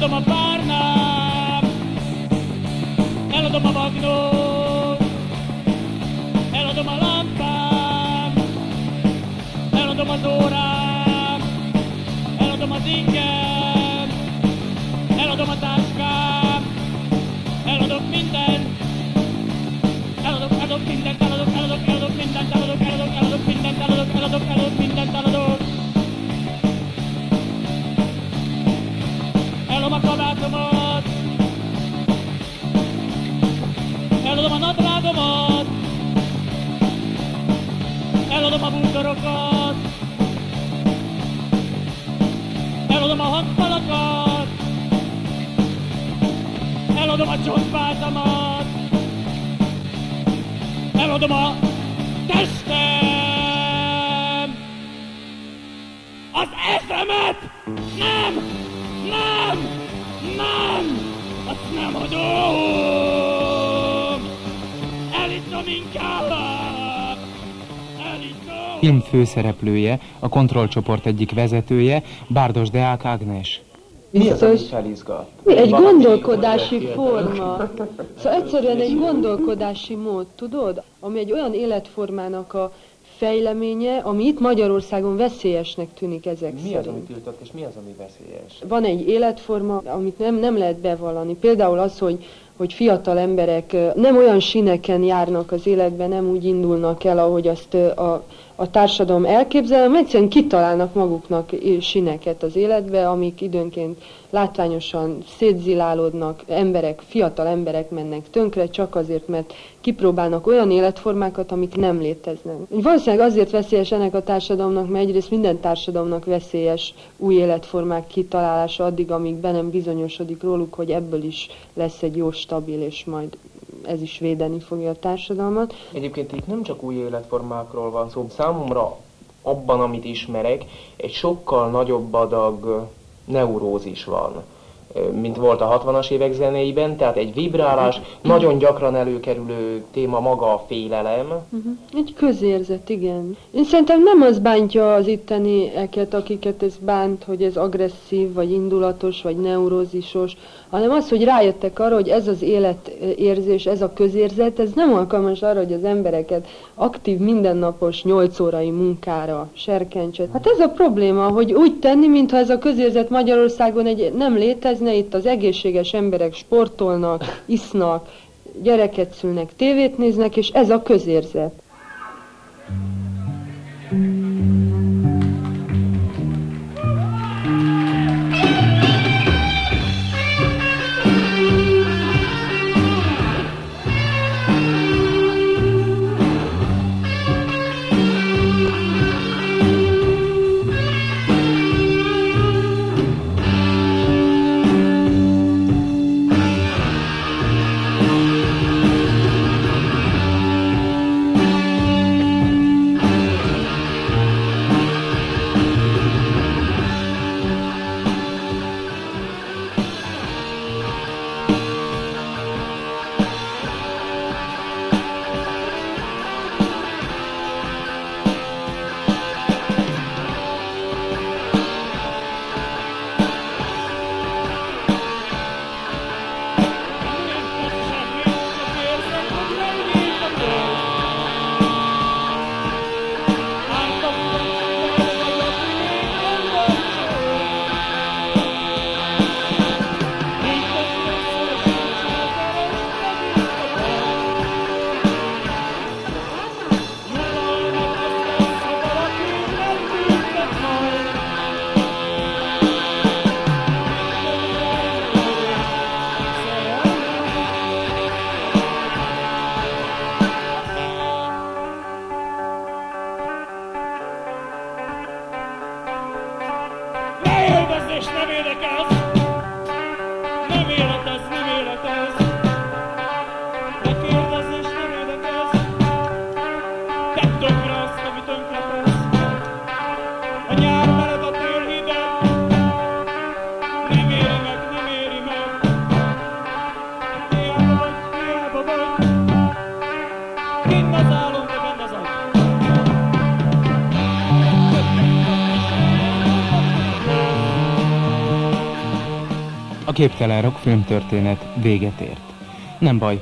Eladom a párnám, eladom a magnót, eladom a lámpám, eladom az órám, eladom az ingem, eladom a táskám, eladom mindent, eladok, eladok mindent, eladok, eladok, eladom a bútorokat, eladom a hangfalakat, eladom a csontvázamat, eladom a testem! Az eszemet! Nem! Nem! Nem! Azt nem adom! Eliszom inkább! Film főszereplője, a kontrollcsoport egyik vezetője, Bárdos Deák Ágnes. Mi az, Biztos. felizgat? Egy gondolkodási forma. Szóval egyszerűen egy gondolkodási mód, tudod? Ami egy olyan életformának a fejleménye, ami itt Magyarországon veszélyesnek tűnik ezek Mi az, szerint. ami tiltott, és mi az, ami veszélyes? Van egy életforma, amit nem, nem lehet bevallani. Például az, hogy, hogy fiatal emberek nem olyan sineken járnak az életben, nem úgy indulnak el, ahogy azt a, a társadalom elképzel, egyszerűen kitalálnak maguknak sineket az életbe, amik időnként látványosan szétzilálódnak, emberek, fiatal emberek mennek tönkre, csak azért, mert kipróbálnak olyan életformákat, amik nem léteznek. Valószínűleg azért veszélyes ennek a társadalomnak, mert egyrészt minden társadalomnak veszélyes új életformák kitalálása addig, amíg be nem bizonyosodik róluk, hogy ebből is lesz egy jó, stabil, és majd ez is védeni fogja a társadalmat. Egyébként itt nem csak új életformákról van szó. Számomra abban, amit ismerek, egy sokkal nagyobb adag neurózis van, mint volt a 60-as évek zenéiben, tehát egy vibrálás, nagyon gyakran előkerülő téma maga a félelem, Uh-huh. Egy közérzet, igen. Én szerintem nem az bántja az ittenieket, akiket ez bánt, hogy ez agresszív, vagy indulatos, vagy neurózisos, hanem az, hogy rájöttek arra, hogy ez az életérzés, ez a közérzet, ez nem alkalmas arra, hogy az embereket aktív, mindennapos, nyolc órai munkára serkentse. Hát ez a probléma, hogy úgy tenni, mintha ez a közérzet Magyarországon egy, nem létezne, itt az egészséges emberek sportolnak, isznak, gyereket szülnek, tévét néznek, és ez a közérzet. Ne képtelen rock filmtörténet véget ért. Nem baj,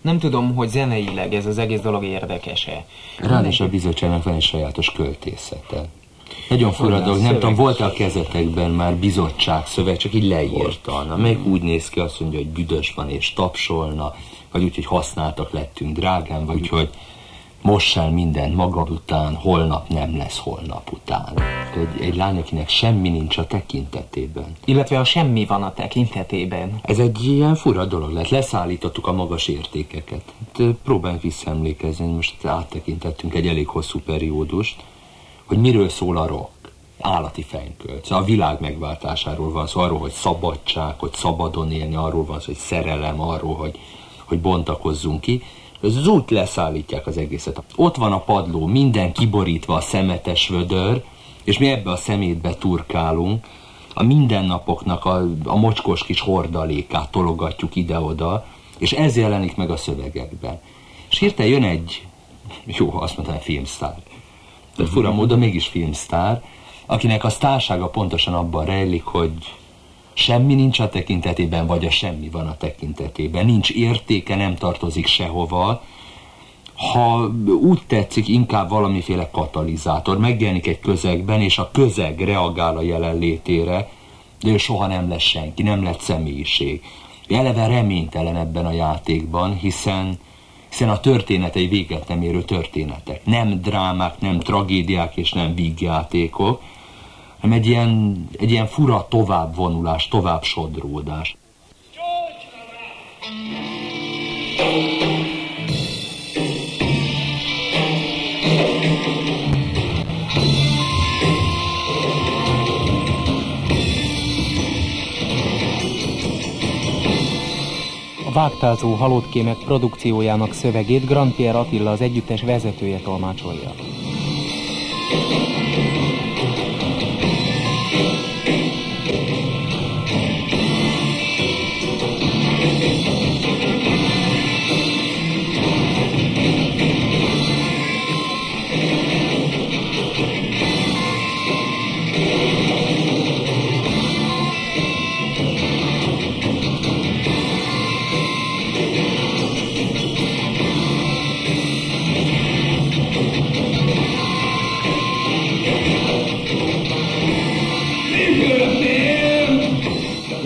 Nem tudom, hogy zeneileg ez az egész dolog érdekese. Ráadásul a bizottságnak van egy sajátos költészete. Nagyon fura dolog, nem tudom, volt a kezetekben már bizottság szöveg, csak így leírta. Na, meg úgy néz ki, azt mondja, hogy büdös van és tapsolna, vagy úgy, hogy használtak lettünk drágán, vagy úgy, hogy moss el mindent magad után, holnap nem lesz holnap után. Egy, egy lány, akinek semmi nincs a tekintetében. Illetve a semmi van a tekintetében. Ez egy ilyen fura dolog lett. Leszállítottuk a magas értékeket. Hát, próbáljuk visszaemlékezni, most áttekintettünk egy elég hosszú periódust, hogy miről szól a rock. Állati fenkölt. Szóval a világ megváltásáról van szó, arról, hogy szabadság, hogy szabadon élni, arról van szó, hogy szerelem, arról, hogy, hogy bontakozzunk ki. Ez az út leszállítják az egészet. Ott van a padló, minden kiborítva a szemetes vödör, és mi ebbe a szemétbe turkálunk, a mindennapoknak a, a mocskos kis hordalékát tologatjuk ide-oda, és ez jelenik meg a szövegekben. És hirtelen jön egy, jó, azt mondtam, filmsztár. Tehát fura módon mégis filmsztár, akinek a sztársága pontosan abban rejlik, hogy semmi nincs a tekintetében, vagy a semmi van a tekintetében. Nincs értéke, nem tartozik sehova. Ha úgy tetszik, inkább valamiféle katalizátor. Megjelenik egy közegben, és a közeg reagál a jelenlétére, de ő soha nem lesz senki, nem lett személyiség. Eleve reménytelen ebben a játékban, hiszen hiszen a történetei véget nem érő történetek. Nem drámák, nem tragédiák és nem vígjátékok, hanem egy ilyen, egy ilyen fura továbbvonulás, tovább sodródás. A Vágtázó halottkémek produkciójának szövegét Grand Pierre Attila az együttes vezetője tolmácsolja.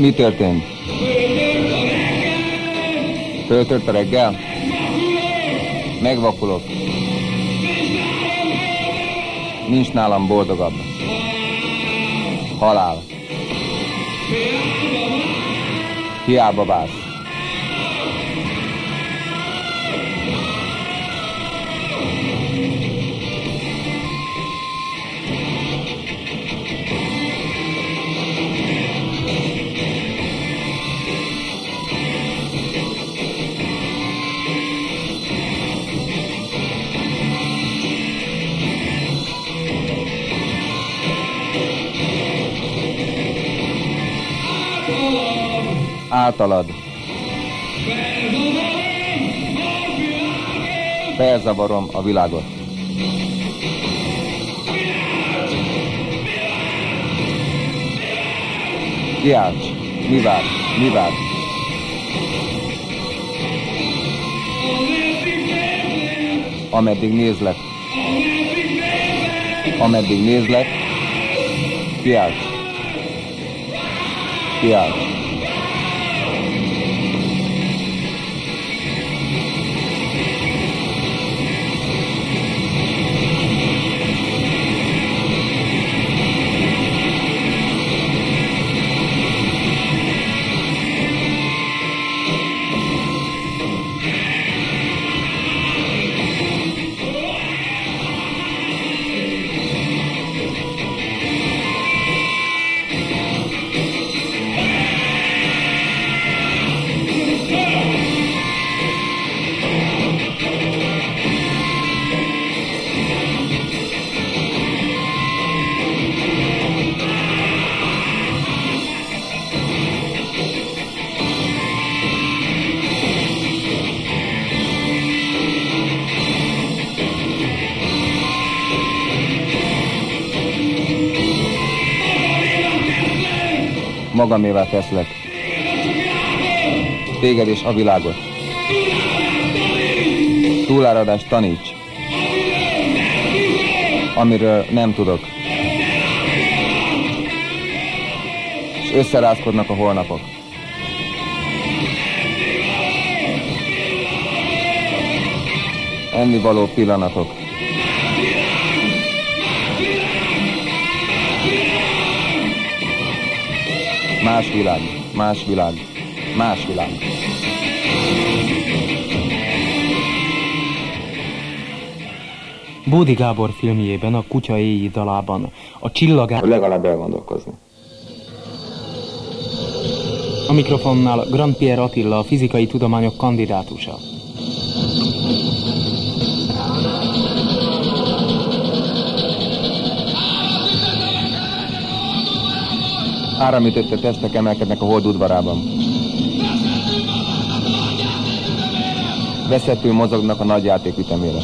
Mi történt? Föltört a reggel? Megvakulok. Nincs nálam boldogabb. Halál. Hiába vársz. Általad. Felzavarom a világot. Kiálts! Mi vár? Mi vár? Ameddig nézlek. Ameddig nézlek. Kiálts! Kiálts! Magamévá teszlek. Téged és a világot. Túláradást taníts, amiről nem tudok. És összerázkodnak a holnapok. Ennivaló pillanatok. Más világ, más világ, más világ. Bódi Gábor filmjében, a Kutya éji dalában, a csillagá... Legalább elgondolkozni. A mikrofonnál Grand Pierre Attila, a fizikai tudományok kandidátusa. Áramütötte testek emelkednek a hold udvarában. Veszettül mozognak a nagy játék ütemére.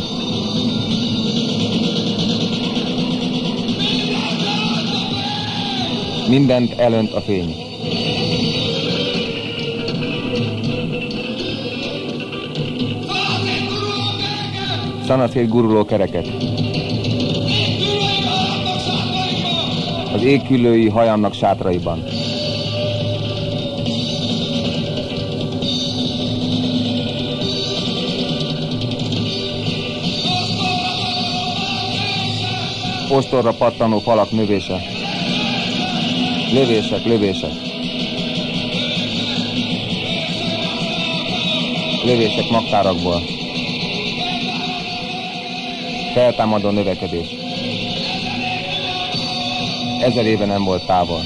Mindent elönt a fény. Szanaszét guruló kereket. Az égküllői hajannak sátraiban. Ostorra pattanó falak növése. Lövések, lövések. Lövések magtárakból. Feltámadó növekedés. Ezer éve nem volt távol.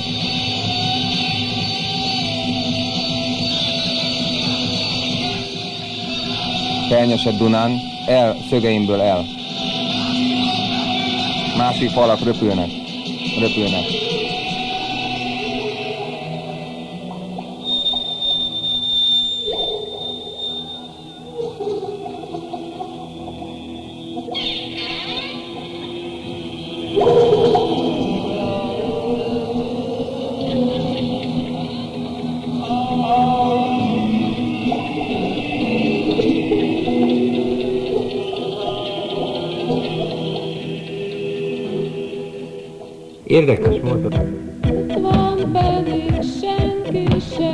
Felnyesett Dunán, el, szögeimből el. Másik falak röpülnek, röpülnek. Érdekes módon. Van pedig senki se hívta,